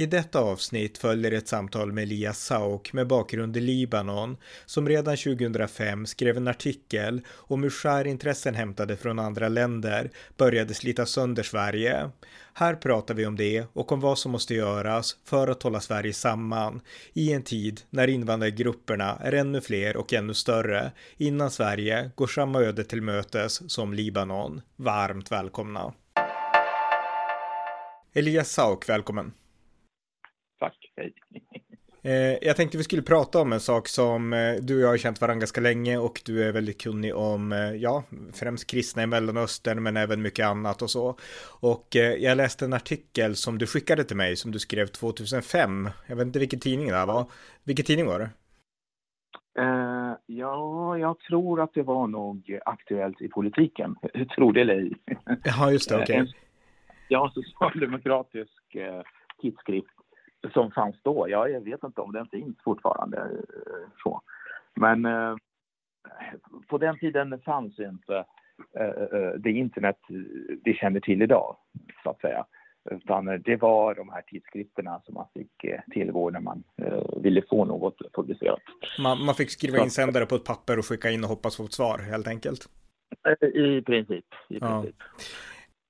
I detta avsnitt följer ett samtal med Elias Sauk med bakgrund i Libanon som redan 2005 skrev en artikel om hur skärintressen hämtade från andra länder började slita sönder Sverige. Här pratar vi om det och om vad som måste göras för att hålla Sverige samman i en tid när invandrargrupperna är ännu fler och ännu större innan Sverige går samma öde till mötes som Libanon. Varmt välkomna! Elias Sauk, välkommen! Tack, hej. Eh, jag tänkte vi skulle prata om en sak som eh, du och jag har känt varandra ganska länge och du är väldigt kunnig om, eh, ja, främst kristna i Mellanöstern men även mycket annat och så. Och jag läste en artikel som du skickade till mig som du skrev 2005. Jag vet inte vilken tidning det här var. Vilken tidning var det? Uh, ja, jag tror att det var nog Aktuellt i politiken. Jag tror det eller ej. Ja, just det, okej. Okay. Ja, socialdemokratisk uh, tidskrift som fanns då. Ja, jag vet inte om den finns fortfarande. Eh, så. Men eh, på den tiden fanns inte eh, det internet vi känner till idag, så att säga. Utan det var de här tidskrifterna som man fick tillgå när man ville få något publicerat. Man, man fick skriva insändare på ett papper och skicka in och hoppas få ett svar, helt enkelt? I princip. I princip. Ja.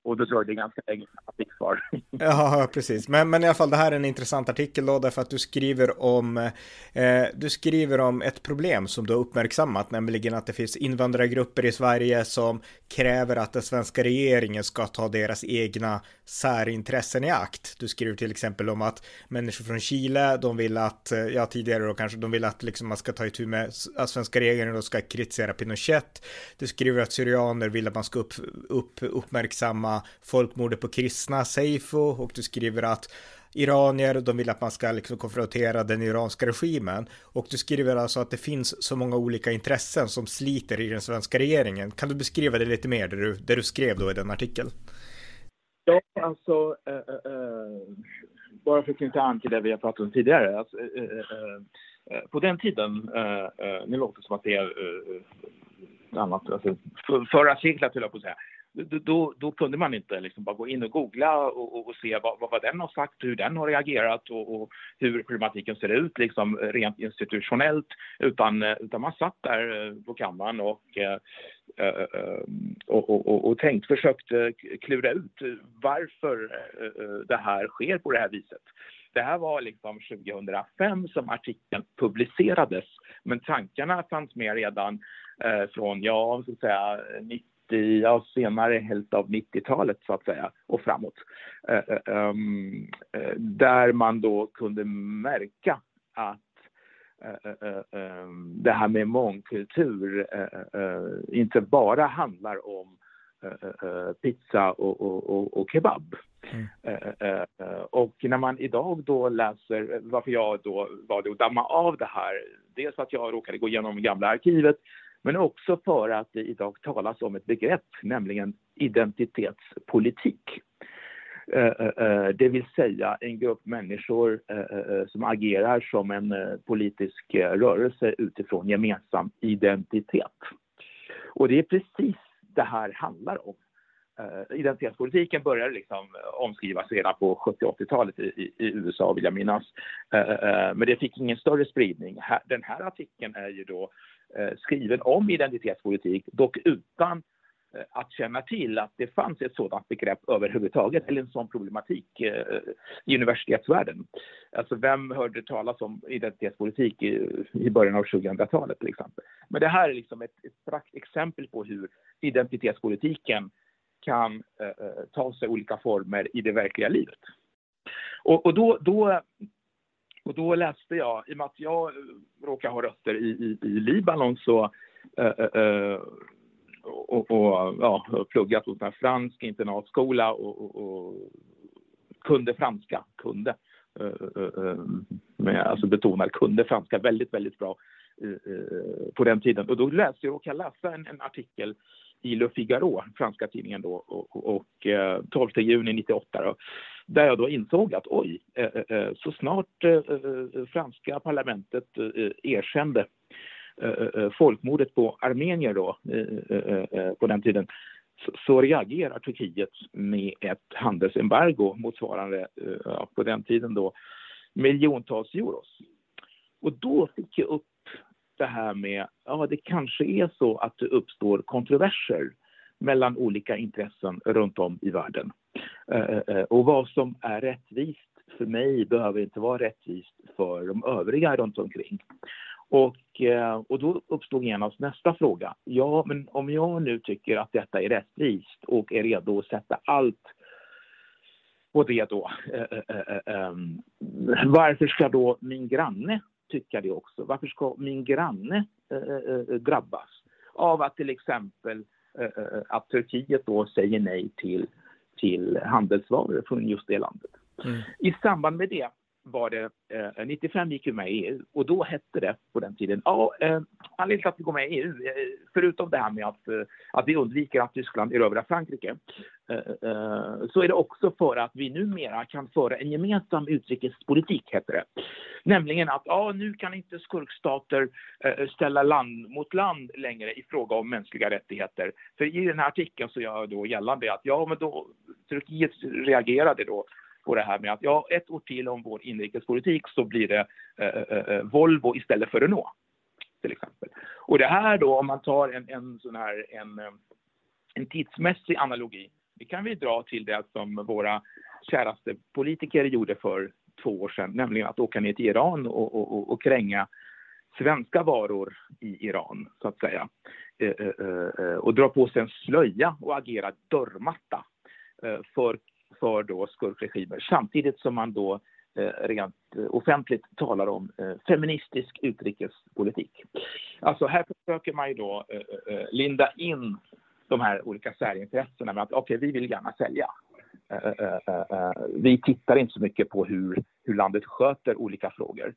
Och då dröjde det ganska länge kvar. ja, precis. Men, men i alla fall, det här är en intressant artikel då, därför att du skriver om, eh, du skriver om ett problem som du har uppmärksammat, nämligen att det finns invandrargrupper i Sverige som kräver att den svenska regeringen ska ta deras egna särintressen i akt. Du skriver till exempel om att människor från Chile, de vill att, eh, ja tidigare då kanske, de vill att liksom man ska ta itu med, att svenska regeringen då ska kritisera Pinochet. Du skriver att syrianer vill att man ska upp, upp, uppmärksamma folkmordet på kristna, Seifo, och du skriver att iranier, de vill att man ska liksom konfrontera den iranska regimen. Och du skriver alltså att det finns så många olika intressen som sliter i den svenska regeringen. Kan du beskriva det lite mer, det du, det du skrev då i den artikeln? Ja, alltså, äh, äh, bara för att knyta an till det vi har pratat om tidigare. Alltså, äh, på den tiden, nu låter det som att det är annat, alltså, för, förra seklet höll jag på att säga, då, då kunde man inte liksom bara gå in och googla och, och, och se vad, vad, den har sagt, hur den har reagerat och, och, hur problematiken ser ut liksom rent institutionellt. Utan, utan man satt där eh, på kammaren eh, eh, och, och, och, och, tänkt, försökte klura ut varför det här sker på det här viset. Det här var liksom 2005 som artikeln publicerades, men tankarna fanns med redan från, ja, så att säga, 90 i ja, senare hälft av 90-talet så att säga och framåt. Uh, um, uh, där man då kunde märka att uh, det här med mångkultur inte bara handlar om pizza och, och, och, och kebab. Mm. och när man idag då läser, varför jag då valde att damma av det här, dels att jag råkade gå igenom gamla arkivet men också för att det idag talas om ett begrepp, nämligen identitetspolitik. Eh, eh, eh, det vill säga en grupp människor som agerar som en politisk rörelse utifrån gemensam identitet. Och det är precis det här handlar om. Identitetspolitiken började liksom omskrivas redan på 70 80-talet i, i, USA vill jag minnas. Men det fick ingen större spridning. Den här artikeln är ju då Eh, skriven om identitetspolitik, dock utan eh, att känna till att det fanns ett sådant begrepp överhuvudtaget, eller en sån problematik eh, i universitetsvärlden. Alltså vem hörde talas om identitetspolitik i, början av 2000-talet till exempel? Men det här är liksom ett, ett exempel på hur identitetspolitiken kan eh, ta sig olika former i det verkliga livet. Och, och då, då och då läste jag, i och med att jag eh, råkar ha rötter i, i, i Libanon så äh, äh, och, och ja, pluggat hos en fransk internatskola och, och, och kunde franska, kunde. Äh, med, alltså betonar kunde franska väldigt, väldigt bra på den tiden. Och då läste jag, och kan läsa en, en artikel i Le Figaro, franska tidningen då, och, och, och 12 juni 98 då, där jag då insåg att oj, så snart franska parlamentet erkände folkmordet på armenier då, på den tiden, så reagerar Turkiet med ett handelsembargo motsvarande på den tiden då miljontals euros. Och då fick jag upp det här med, ja det kanske är så att det uppstår kontroverser mellan olika intressen runt om i världen. Eh, eh, eh, och vad som är rättvist för mig behöver inte vara rättvist för de övriga runt omkring. Och, och då uppstod genast nästa fråga. Ja, men om jag nu tycker att detta är rättvist och är redo att sätta allt på det då, varför ska då min granne tycka det också? Varför ska min granne drabbas av att till exempel att Turkiet då säger nej till, till handelsvaror från just det landet? Mm. I samband med det var det, eh, 95 gick vi med i EU och då hette det på den tiden, ja, eh, anledningen till att vi går med i EU, eh, förutom det här med att, eh, att vi undviker att Tyskland erövrar Frankrike, eh, eh, så är det också för att vi numera kan föra en gemensam utrikespolitik, heter det. Nämligen att ja, nu kan inte skurkstater eh, ställa land mot land längre i fråga om mänskliga rättigheter. För i den här artikeln så gör jag då gällande att ja, men då Turkiet reagerade då på det här med att ja, ett år till om vår inrikespolitik så blir det eh eh, eh, eh, Volvo istället för Renault. Till exempel. Och det här då, om man tar en, en sån här en, eh, en tidsmässig analogi, det kan vi dra till det som våra käraste politiker gjorde för två år sedan, nämligen att åka ner till Iran och, och, och kränga svenska varor i Iran, så att säga. Eh, eh, och dra på sig en slöja och agera dörrmatta för för då skurkregimer samtidigt som man då eh, rent offentligt talar om eh, feministisk utrikespolitik. Alltså här försöker man ju då eh, linda in de här olika särintressena med att okej, okay, vi vill gärna sälja. Vi tittar inte så mycket på hur, hur landet sköter olika frågor.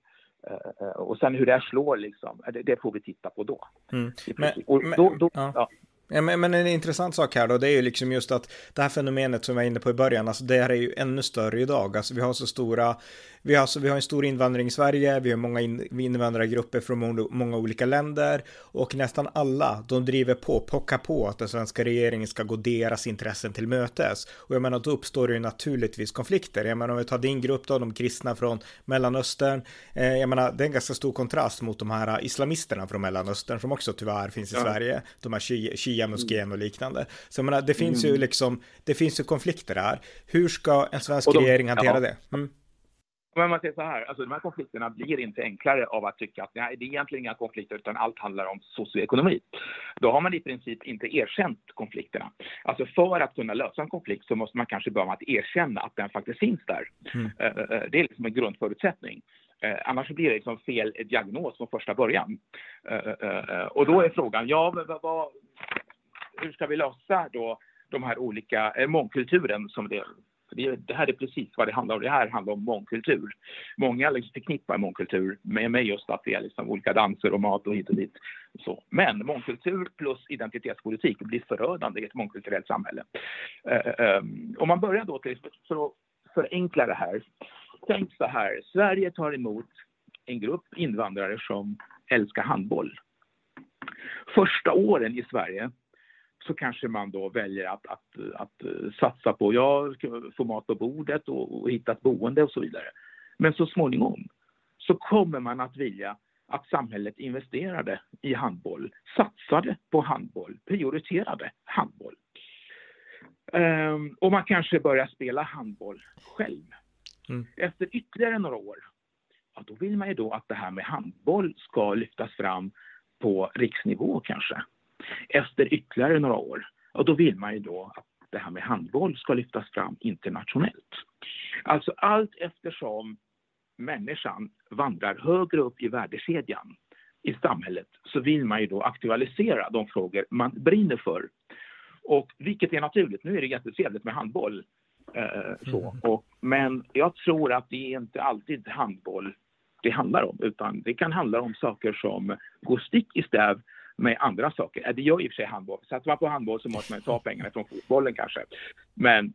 Och sen hur det här slår, liksom, det, får vi titta på då. Mm. Men, och då, då ja. Ja, Ja, men, men, en intressant sak här då, det är ju liksom just att det här fenomenet som jag var inne på i början, alltså det här är ju ännu större idag. Alltså vi har så stora vi har, alltså, vi har en stor invandring i Sverige, vi har många in, invandrargrupper från många, många olika länder och nästan alla, de driver på, pockar på att den svenska regeringen ska gå deras intressen till mötes. Och jag menar, då uppstår det ju naturligtvis konflikter. Jag menar, om vi tar din grupp då, de kristna från Mellanöstern, eh, jag menar, det är en ganska stor kontrast mot de här islamisterna från Mellanöstern som också tyvärr finns i ja. Sverige, de här Shia-moskén och liknande. Så jag menar, det finns mm. ju liksom, det finns ju konflikter där. Hur ska en svensk de, regering hantera ja. det? Mm. Men man säger så här, alltså de här konflikterna blir inte enklare av att tycka att nej, det är egentligen inga konflikter utan allt handlar om socioekonomi. Då har man i princip inte erkänt konflikterna. Alltså för att kunna lösa en konflikt så måste man kanske börja med att erkänna att den faktiskt finns där. Mm. Eh, eh, eh, det är liksom en grundförutsättning. Annars blir det liksom fel diagnos från första början. Och då är frågan, ja, men vad, hur ska vi lösa då de här olika eh, mångkulturen som det det, det, här är precis vad det handlar om. Det här handlar om mångkultur. Många liksom förknippar mångkultur med, med just att det är liksom olika danser och mat och hit och dit. Så. Men mångkultur plus identitetspolitik blir förödande i ett mångkulturellt samhälle. Um, om man börjar då till, för att förenkla det här. Tänk så här, Sverige tar emot en grupp invandrare som älskar handboll. Första åren i Sverige så kanske man då väljer att, att, att satsa på, ja, få mat på bordet och, och hitta ett boende och så vidare. Men så småningom så kommer man att vilja att samhället investerade i handboll, satsade på handboll, prioriterade handboll. Um, och man kanske börjar spela handboll själv. Mm. Efter ytterligare några år, ja, då vill man ju då att det här med handboll ska lyftas fram på riksnivå kanske efter ytterligare några år. Och då vill man ju då att det här med handboll ska lyftas fram internationellt. Alltså allt eftersom människan vandrar högre upp i värdekedjan i samhället så vill man ju då aktualisera de frågor man brinner för. Och vilket är naturligt, nu är det jättetrevligt med handboll. Eh, så. Mm. Och, men jag tror att det är inte alltid handboll det handlar om, utan det kan handla om saker som går stick i stäv med andra saker. Det gör i och för sig handboll. Satsar man på handboll så måste man ta pengarna från fotbollen kanske. Men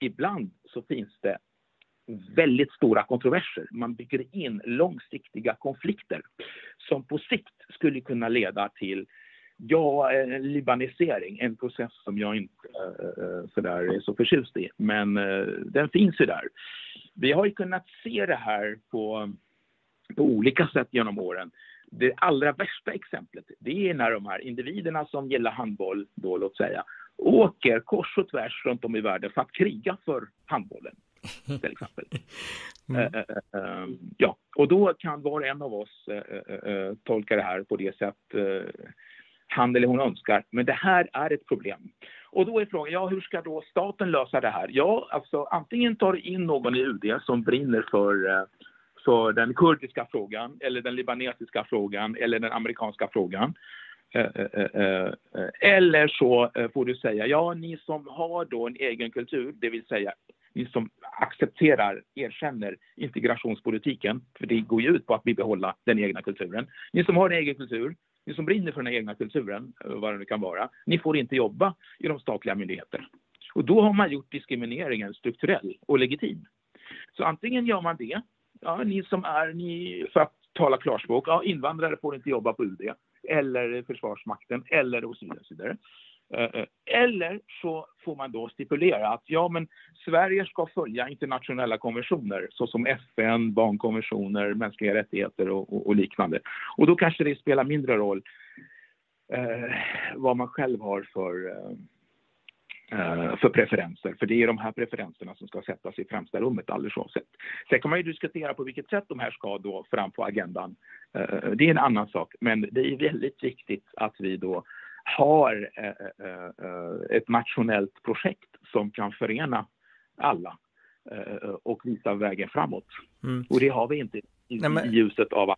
ibland så finns det väldigt stora kontroverser. Man bygger in långsiktiga konflikter som på sikt skulle kunna leda till Ja, en libanisering, en process som jag inte eh, eh, äh, sådär är så förtjust i. Men äh, den finns ju där. Vi har ju kunnat se det här på, på olika sätt genom åren. Det allra värsta exemplet, det är när de här individerna som gillar handboll, då låt säga, åker kors och tvärs runt om i världen för att kriga för handbollen till exempel. Mm. Uh, uh, uh, ja, och då kan var och en av oss tolka det här på det sätt han eller hon önskar. Men det här är ett problem. Och då är frågan, ja hur ska då staten lösa det här? Ja, alltså antingen tar in någon i UD som brinner för, också den kurdiska frågan eller den libanesiska frågan eller den amerikanska frågan. Eh, eh, eh, eller så får du säga, ja ni som har då en egen kultur, det vill säga ni som accepterar, erkänner integrationspolitiken, för det går ju ut på att bibehålla den egna kulturen. Ni som har en egen kultur, ni som brinner för den egna kulturen, vad det nu kan vara, ni får inte jobba i de statliga myndigheterna. Och då har man gjort diskrimineringen strukturell och legitim. Så antingen gör man det, ja, ni som är, ni, för att tala klarspråk, ja, invandrare får inte jobba på UD eller Försvarsmakten eller och så vidare. Och så vidare. Eh, eh, eller så får man då stipulera att ja, men Sverige ska följa internationella konventioner såsom FN, barnkonventioner, mänskliga rättigheter och, och, och liknande. Och då kanske det spelar mindre roll eh, vad man själv har för, eh, för preferenser. För det är de här preferenserna som ska sättas i främsta rummet alldeles oavsett. Sen kan man ju diskutera på vilket sätt de här ska då fram på agendan. Eh, det är en annan sak, men det är väldigt viktigt att vi då har eh, eh, eh, ett nationellt projekt som kan förena alla och visa vägen framåt. Mm. Och det har vi inte i, Nej, men... ljuset av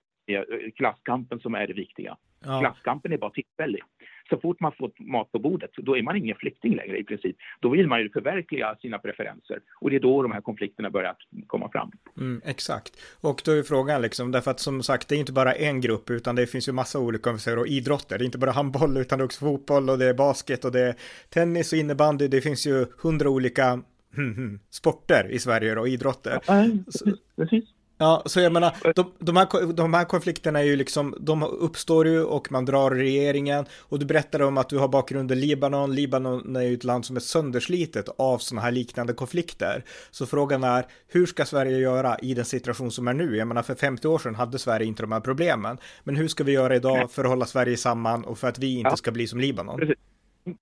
klasskampen som är det viktiga. Ja. Klasskampen är bara tillfällig. Så fort man får mat på bordet, då är man ingen flykting längre i princip. Då vill man ju förverkliga sina preferenser och det är då de här konflikterna börjar komma fram. Mm, exakt. Och då är frågan liksom, därför att som sagt, det är inte bara en grupp, utan det finns ju massa olika och idrotter. Det är inte bara handboll, utan det är också fotboll och det är basket och det är tennis och innebandy. Det finns ju hundra olika hmm, hmm, sporter i Sverige och idrotter. Ja, precis. precis. Ja, så jag menar, de, de, här, de här konflikterna är ju liksom, de uppstår ju och man drar regeringen och du berättade om att du har bakgrund i Libanon. Libanon är ju ett land som är sönderslitet av sådana här liknande konflikter. Så frågan är, hur ska Sverige göra i den situation som är nu? Jag menar, för 50 år sedan hade Sverige inte de här problemen. Men hur ska vi göra idag för att hålla Sverige samman och för att vi inte ska bli som Libanon? Precis.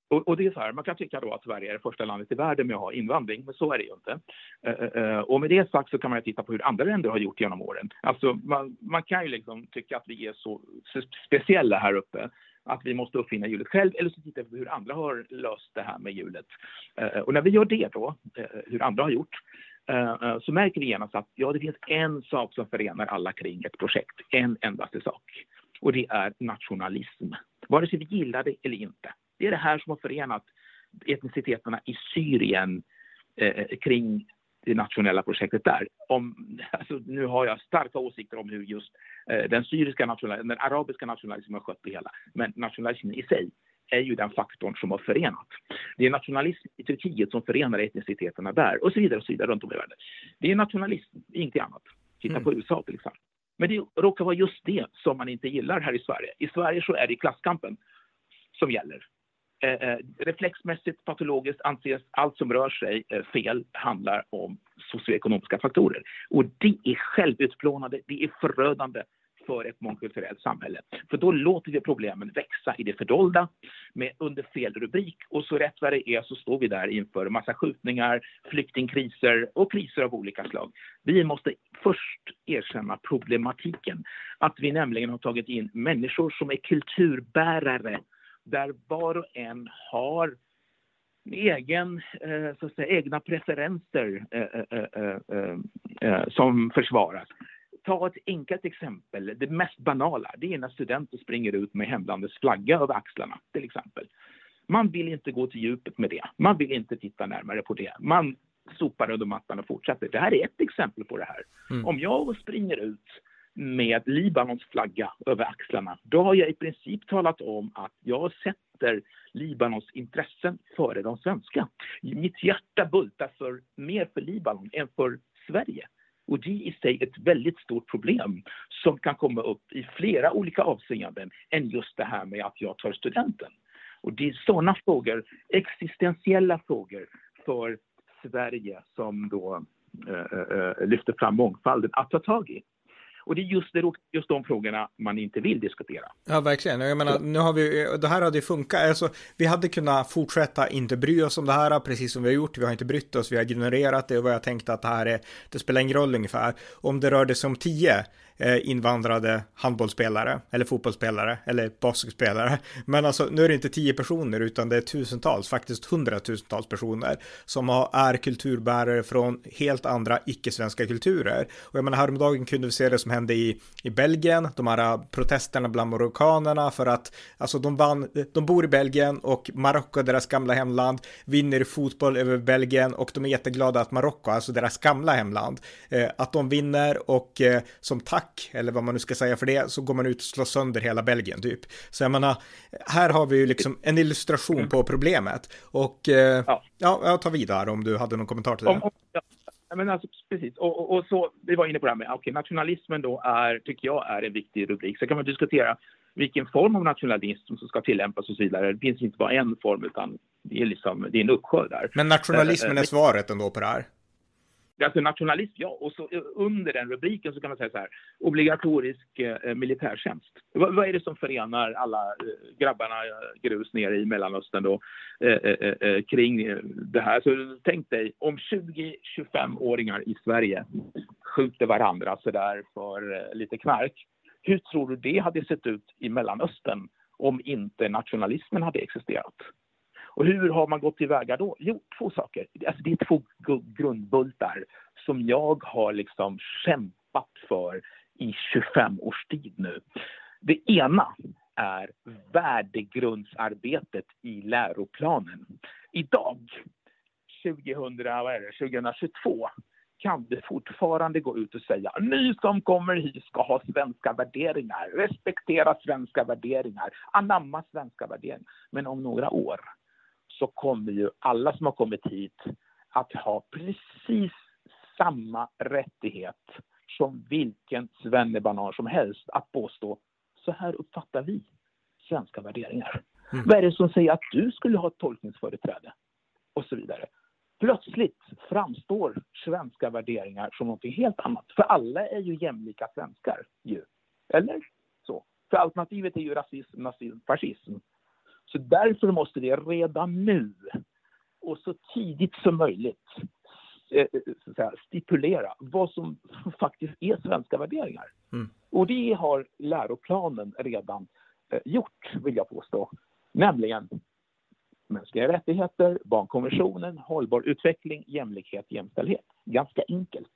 Och, och, det är så här, man kan tycka då att Sverige är det första landet i världen med att ha invandring, men så är det ju inte. Uh, uh, och med det sagt så kan man titta på hur andra länder har gjort genom åren. Alltså man, man kan ju liksom tycka att vi är så, speciella här uppe att vi måste uppfinna hjulet själv eller så tittar vi på hur andra har löst det här med hjulet. Uh, och när vi gör det då, hur andra har gjort, så märker vi genast att ja, det finns en sak som förenar alla kring ett projekt, en endaste sak. Och det är nationalism, vare sig vi gillar det eller inte. Det är det här som har förenat etniciteterna i Syrien eh, kring det nationella projektet där. Om, alltså, nu har jag starka åsikter om hur just eh, den syriska nationalismen, den arabiska nationalismen har skött det hela. Men nationalismen i sig är ju den faktorn som har förenat. Det är nationalism i Turkiet som förenar etniciteterna där och så vidare och så vidare runt om i världen. Det är nationalism, ingenting annat. Titta på mm. USA till exempel. Men det råkar vara just det som man inte gillar här i Sverige. I Sverige så är det klasskampen som gäller. Eh, eh, reflexmässigt, patologiskt anses allt som rör sig eh, fel handlar om socioekonomiska faktorer. Och det är självutplånande, det är förödande för ett mångkulturellt samhälle. För då låter vi problemen växa i det fördolda med under fel rubrik och så rätt vad det är så står vi där inför massa skjutningar, flyktingkriser och kriser av olika slag. Vi måste först erkänna problematiken, att vi nämligen har tagit in människor som är kulturbärare där var och en har egen, eh, så att säga, egna preferenser eh, eh, som försvaras. Ta ett enkelt exempel, det mest banala, det är när studenter springer ut med hemlandets flagga över axlarna till exempel. Man vill inte gå till djupet med det. Man vill inte titta närmare på det. Man sopar under mattan och fortsätter. Det här är ett exempel på det här. Mm. Om jag springer ut med Libanons flagga över axlarna, då har jag i princip talat om att jag sätter Libanons intressen före de svenska. Mitt hjärta bultar för, mer för Libanon än för Sverige. Och det är i sig ett väldigt stort problem som kan komma upp i flera olika avseenden än just det här med att jag tar studenten. Och det är sådana frågor, existentiella frågor för Sverige som då äh, äh, lyfter fram mångfalden att ta tag i. Och det är just, det, just de frågorna man inte vill diskutera. Ja, verkligen. Jag menar, nu har vi, det här hade ju funkat. Alltså, vi hade kunnat fortsätta inte bry oss om det här, precis som vi har gjort. Vi har inte brytt oss, vi har ignorerat det och vad jag tänkte att det här är, det spelar ingen roll ungefär. Om det rörde sig om tio eh, invandrade handbollsspelare eller fotbollsspelare eller basketspelare. Men alltså nu är det inte tio personer utan det är tusentals, faktiskt hundratusentals personer som har, är kulturbärare från helt andra icke-svenska kulturer. Och jag menar häromdagen kunde vi se det som hände i, i Belgien, de här protesterna bland marockanerna för att alltså de vann, de bor i Belgien och Marocko, deras gamla hemland, vinner i fotboll över Belgien och de är jätteglada att Marocko, alltså deras gamla hemland, eh, att de vinner och eh, som tack eller vad man nu ska säga för det, så går man ut och slår sönder hela Belgien typ. Så jag menar, här har vi ju liksom en illustration mm. på problemet. Och eh, ja. ja, jag tar vidare om du hade någon kommentar till det. Om, ja. Men alltså, precis, och, och, och, så, vi var inne på det här med, okay, nationalismen då är, tycker jag, är en viktig rubrik. Så kan man diskutera vilken form av nationalism som ska tillämpas och så vidare. Det finns inte bara en form, utan det är liksom, det är en uppsjö där. Men nationalismen är eh, svaret ändå på det här? Alltså nationalism, ja. Och så eh, under den rubriken så kan man säga så här, obligatorisk eh, militärtjänst. Vad, vad, är det som förenar alla eh, grabbarna eh, grus nere i Mellanöstern då eh, eh, eh, eh kring det här? Så tänk dig om 20-25-åringar i Sverige skjuter varandra så där för lite knark. Hur tror du det hade sett ut i Mellanöstern om inte nationalismen hade existerat? Och hur har man gått tillväga då? Jo, två saker. Alltså det är två grundbultar som jag har liksom kämpat för i 25 års tid nu. Det ena är värdegrundsarbetet i läroplanen. Idag, 2000, vad är det, 2022, kan du fortfarande gå ut och säga ni som kommer hit ska ha svenska värderingar, respektera svenska värderingar, anamma svenska värderingar. Men om några år så kommer ju alla som har kommit hit att ha precis samma rättighet som vilken svennebanan som helst att påstå så här uppfattar vi svenska värderingar. Mm. Vad är det som säger att du skulle ha tolkningsföreträde? Och så vidare. Plötsligt framstår svenska värderingar som något helt annat. För alla är ju jämlika svenskar. Ju. Eller? så. För alternativet är ju rasism, nazism, fascism. Så därför måste det redan nu och så tidigt som möjligt eh, säga, stipulera vad som faktiskt är svenska värderingar. Mm. Och det har läroplanen redan eh, gjort, vill jag påstå. Nämligen mänskliga rättigheter, barnkonventionen, hållbar utveckling, jämlikhet, jämställdhet. Ganska enkelt.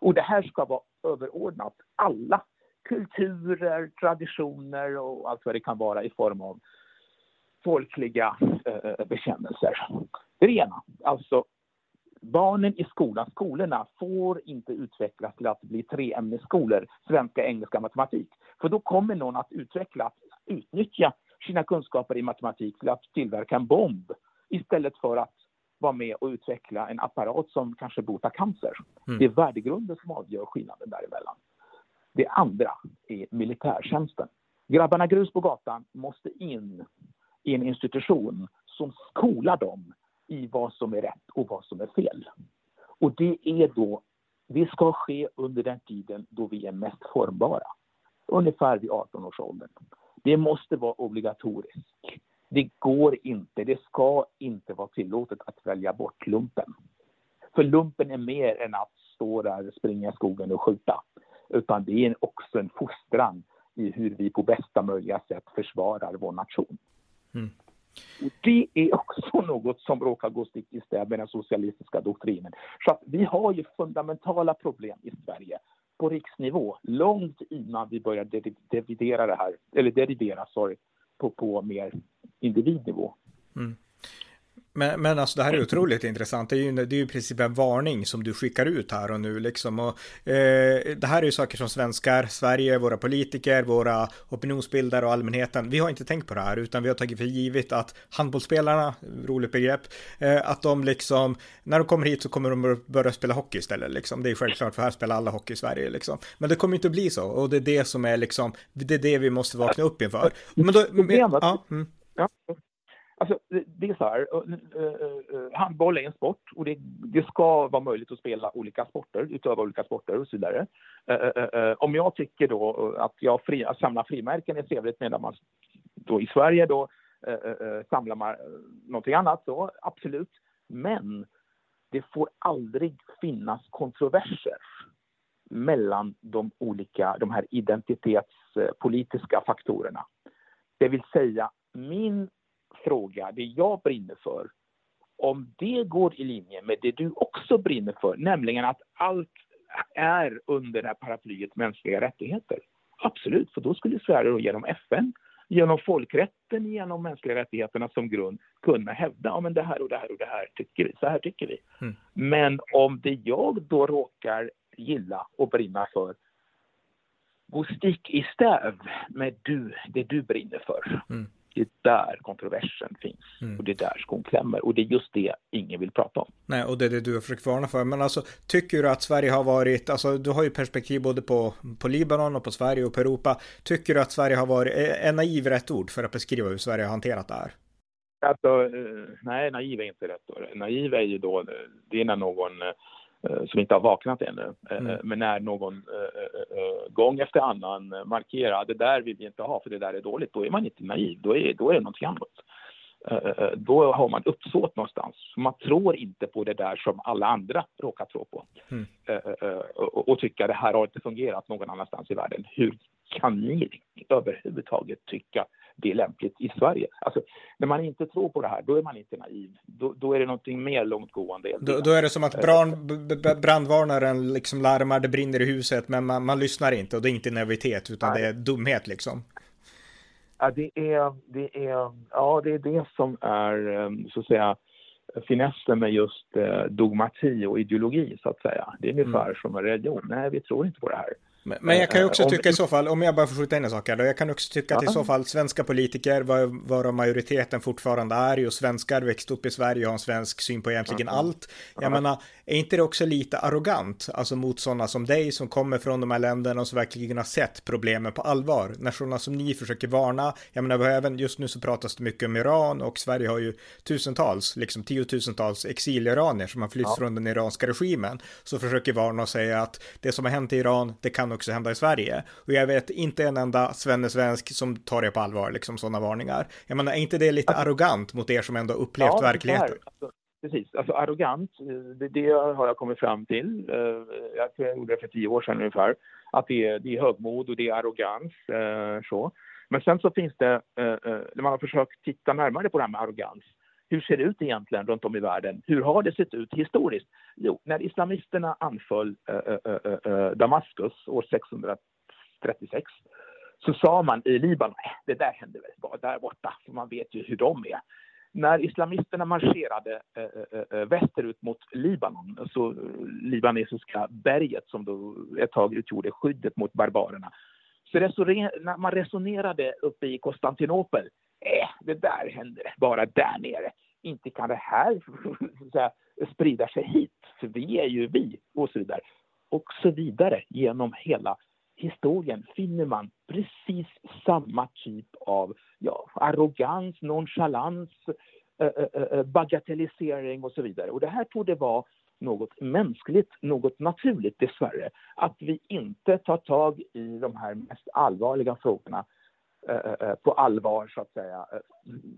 Och det här ska vara överordnat alla kulturer, traditioner och allt vad det kan vara i form av folkliga eh, bekännelser. Det är det ena. Alltså, barnen i skolan, skolorna får inte utvecklas till att bli treämnesskolor, svenska, engelska, matematik. För då kommer någon att utveckla, att utnyttja sina kunskaper i matematik till att tillverka en bomb istället för att vara med och utveckla en apparat som kanske botar cancer. Mm. Det är värdegrunden som avgör skillnaden däremellan. Det andra är militärtjänsten. Grabbarna grus på gatan måste in i en institution som skolar dem i vad som är rätt och vad som är fel. Och det är då, det ska ske under den tiden då vi är mest formbara. Ungefär vid 18 års ålder. Det måste vara obligatoriskt. Det går inte, det ska inte vara tillåtet att välja bort lumpen. För lumpen är mer än att stå där, springa i skogen och skjuta. Utan det är också en fostran i hur vi på bästa möjliga sätt försvarar vår nation. Mm. Och det är också något som råkar gå stick i stäv med den socialistiska doktrinen. Så att vi har ju fundamentala problem i Sverige på riksnivå långt innan vi börjar derivera det här, eller derivera, sorry, på, på mer individnivå. Mm. Men, men alltså det här är otroligt intressant. Det är ju, det är ju i princip en varning som du skickar ut här och nu liksom. Och, eh, det här är ju saker som svenskar, Sverige, våra politiker, våra opinionsbildare och allmänheten. Vi har inte tänkt på det här utan vi har tagit för givet att handbollsspelarna, roligt begrepp, eh, att de liksom, när de kommer hit så kommer de börja spela hockey istället liksom. Det är självklart för här spelar alla hockey i Sverige liksom. Men det kommer inte att bli så och det är det som är liksom, det är det vi måste vakna upp inför. Men då, ja, mm. ja. Alltså, det är så här, eh, eh, eh, handboll är en sport och det, det, ska vara möjligt att spela olika sporter, utöva olika sporter och så vidare. Om jag tycker då att jag fri, att samla frimärken är trevligt medan man då i Sverige då samlar man någonting annat, så absolut. Men det får aldrig finnas kontroverser mellan de olika, de här identitetspolitiska faktorerna. Det vill säga, min fråga, det jag brinner för, om det går i linje med det du också brinner för, nämligen att allt är under det här paraplyet mänskliga rättigheter. Absolut, för då skulle Sverige genom FN, genom folkrätten, genom mänskliga rättigheterna som grund kunna hävda ja, men det här och det här och det här tycker vi, så här tycker vi. Mm. Men om det jag då råkar gilla och brinna för går stick i stäv med du, det du brinner för. Mm. Det är där kontroversen finns mm. och det är där skon klämmer och det är just det ingen vill prata om. Nej, och det är det du har försökt varna för. Men alltså, tycker du att Sverige har varit, alltså du har ju perspektiv både på, på Libanon och på Sverige och på Europa. Tycker du att Sverige har varit, är naiv rätt ord för att beskriva hur Sverige har hanterat det här? Alltså, eh, nej, naiv är inte rätt ord. Naiv är ju då, det är när någon eh, Eh, som inte har vaknat ännu. Eh, mm. Men när någon gång efter annan markerar det där vill vi inte ha för det där är dåligt, då är man inte naiv, då är, då är det någonting annat. Äh, då har man uppsåt någonstans. Man tror inte på det där som alla andra råkar tro på. Mm. Och, och tycka det här har inte fungerat någon annanstans i världen. Hur kan ni överhuvudtaget tycka det är lämpligt i Sverige. Alltså, när man inte tror på det här, då är man inte naiv. Då, då är det någonting mer långtgående. Då, då är det som att brand, brandvarnaren liksom larmar, det brinner i huset, men man, man lyssnar inte och det är inte naivitet, utan Nej. det är dumhet liksom. Ja, det är, det är, ja, det är det som är, ehm, så att säga, finessen med just eh, dogmati och ideologi, så att säga. Det är ungefär mm. som en religion. Nej, vi tror inte på det här. Men jag kan ju också eh, tycka i så fall, om jag bara får skjuta in en sak här då, jag kan också tycka att i så fall svenska politiker, varav majoriteten fortfarande är ju svenskar, växt upp i Sverige och har en svensk syn på egentligen allt. Jag menar, är inte det också lite arrogant, alltså mot sådana som dig som kommer från de här länderna och som verkligen har sett problemen på allvar? När sådana som ni försöker varna, jag menar, även just nu så pratas det mycket om Iran och Sverige har ju tusentals, liksom tiotusentals exiliranier som har flytt ja. från den iranska regimen, så försöker varna och säga att det som har hänt i Iran, det kan också hända i Sverige. Och jag vet inte en enda svenne-svensk som tar det på allvar, liksom sådana varningar. Jag menar, är inte det lite alltså, arrogant mot er som ändå upplevt ja, verkligheten? Alltså, precis, alltså arrogant, det, det, har jag kommit fram till. Eh, jag gjorde det för tio år sedan ungefär. Att det är, det är högmod och det är arrogans. Eh, så. Men sen så finns det, eh, när man har försökt titta närmare på det här med arrogans, hur ser det ut egentligen runt om i världen? Hur har det sett ut historiskt? Jo, när islamisterna anföll äh, äh, Damaskus år 636 så sa man i Libanon, äh, det där hände väl bara där borta, för man vet ju hur de är. När islamisterna marscherade äh, västerut mot Libanon, alltså libanesiska berget som då ett tag utgjorde skyddet mot barbarerna, så när man resonerade uppe i Konstantinopel, äh, det där händer bara där nere. Inte kan det här säga, sprida sig hit, för vi är ju vi, och så vidare. Och så vidare genom hela historien finner man precis samma typ av ja, arrogans, nonchalans, bagatellisering och så vidare. Och det här tog det vara något mänskligt, något naturligt dessvärre. Att vi inte tar tag i de här mest allvarliga frågorna på allvar, så att säga.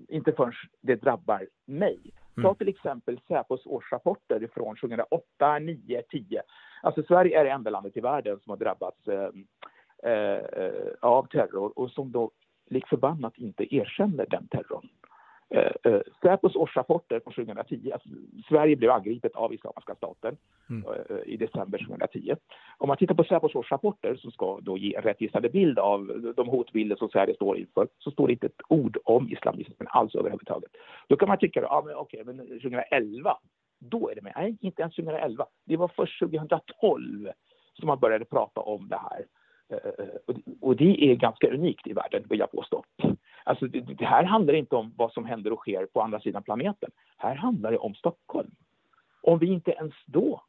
Inte förrän det drabbar mig. Ta mm. till exempel Säpos årsrapporter från 2008, 9, 10. Alltså Sverige är det enda landet i världen som har drabbats eh, eh, av terror och som då lik förbannat inte erkänner den terrorn. Eh, eh, Säpos årsrapporter från 2010, alltså, Sverige blev angripet av Islamiska staten mm. eh, i december 2010. om man tittar på Säpos årsrapporter som ska då ge en rättvisande bild av de hotbilder som Sverige står inför så står det inte ett ord om islamismen alls överhuvudtaget. Då kan man tycka, ja men okej, men 2011, då är det med. Nej, inte ens 2011. Det var först 2012 som man började prata om det här. Eh, och det är ganska unikt i världen, vill jag påstå. Alltså, det här handlar inte om vad som händer och sker på andra sidan planeten. Här handlar det om Stockholm. Om vi inte ens då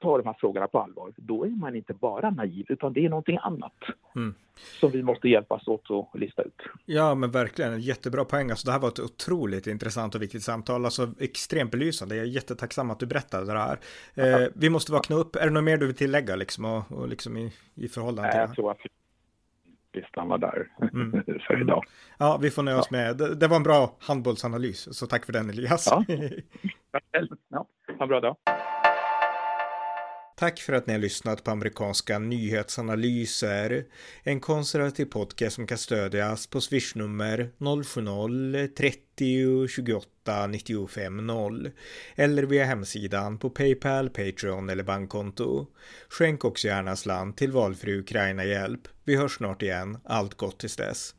tar de här frågorna på allvar, då är man inte bara naiv, utan det är någonting annat mm. som vi måste hjälpas åt att lista ut. Ja, men verkligen en jättebra poäng. Alltså, det här var ett otroligt intressant och viktigt samtal, alltså extremt belysande. Jag är jättetacksam att du berättade det här. Eh, vi måste vakna upp. Är det något mer du vill tillägga liksom, och, och liksom i, i förhållande till det? Jag tror att vi stannar där mm. för idag. Ja, vi får nöja oss ja. med det. Det var en bra handbollsanalys, så tack för den Elias. Ja, ja. ha en bra dag. Tack för att ni har lyssnat på amerikanska nyhetsanalyser. En konservativ podcast som kan stödjas på swishnummer 070-30 28 95 0 eller via hemsidan på Paypal, Patreon eller bankkonto. Skänk också gärna slant till valfri Ukraina-hjälp. Vi hörs snart igen. Allt gott tills dess.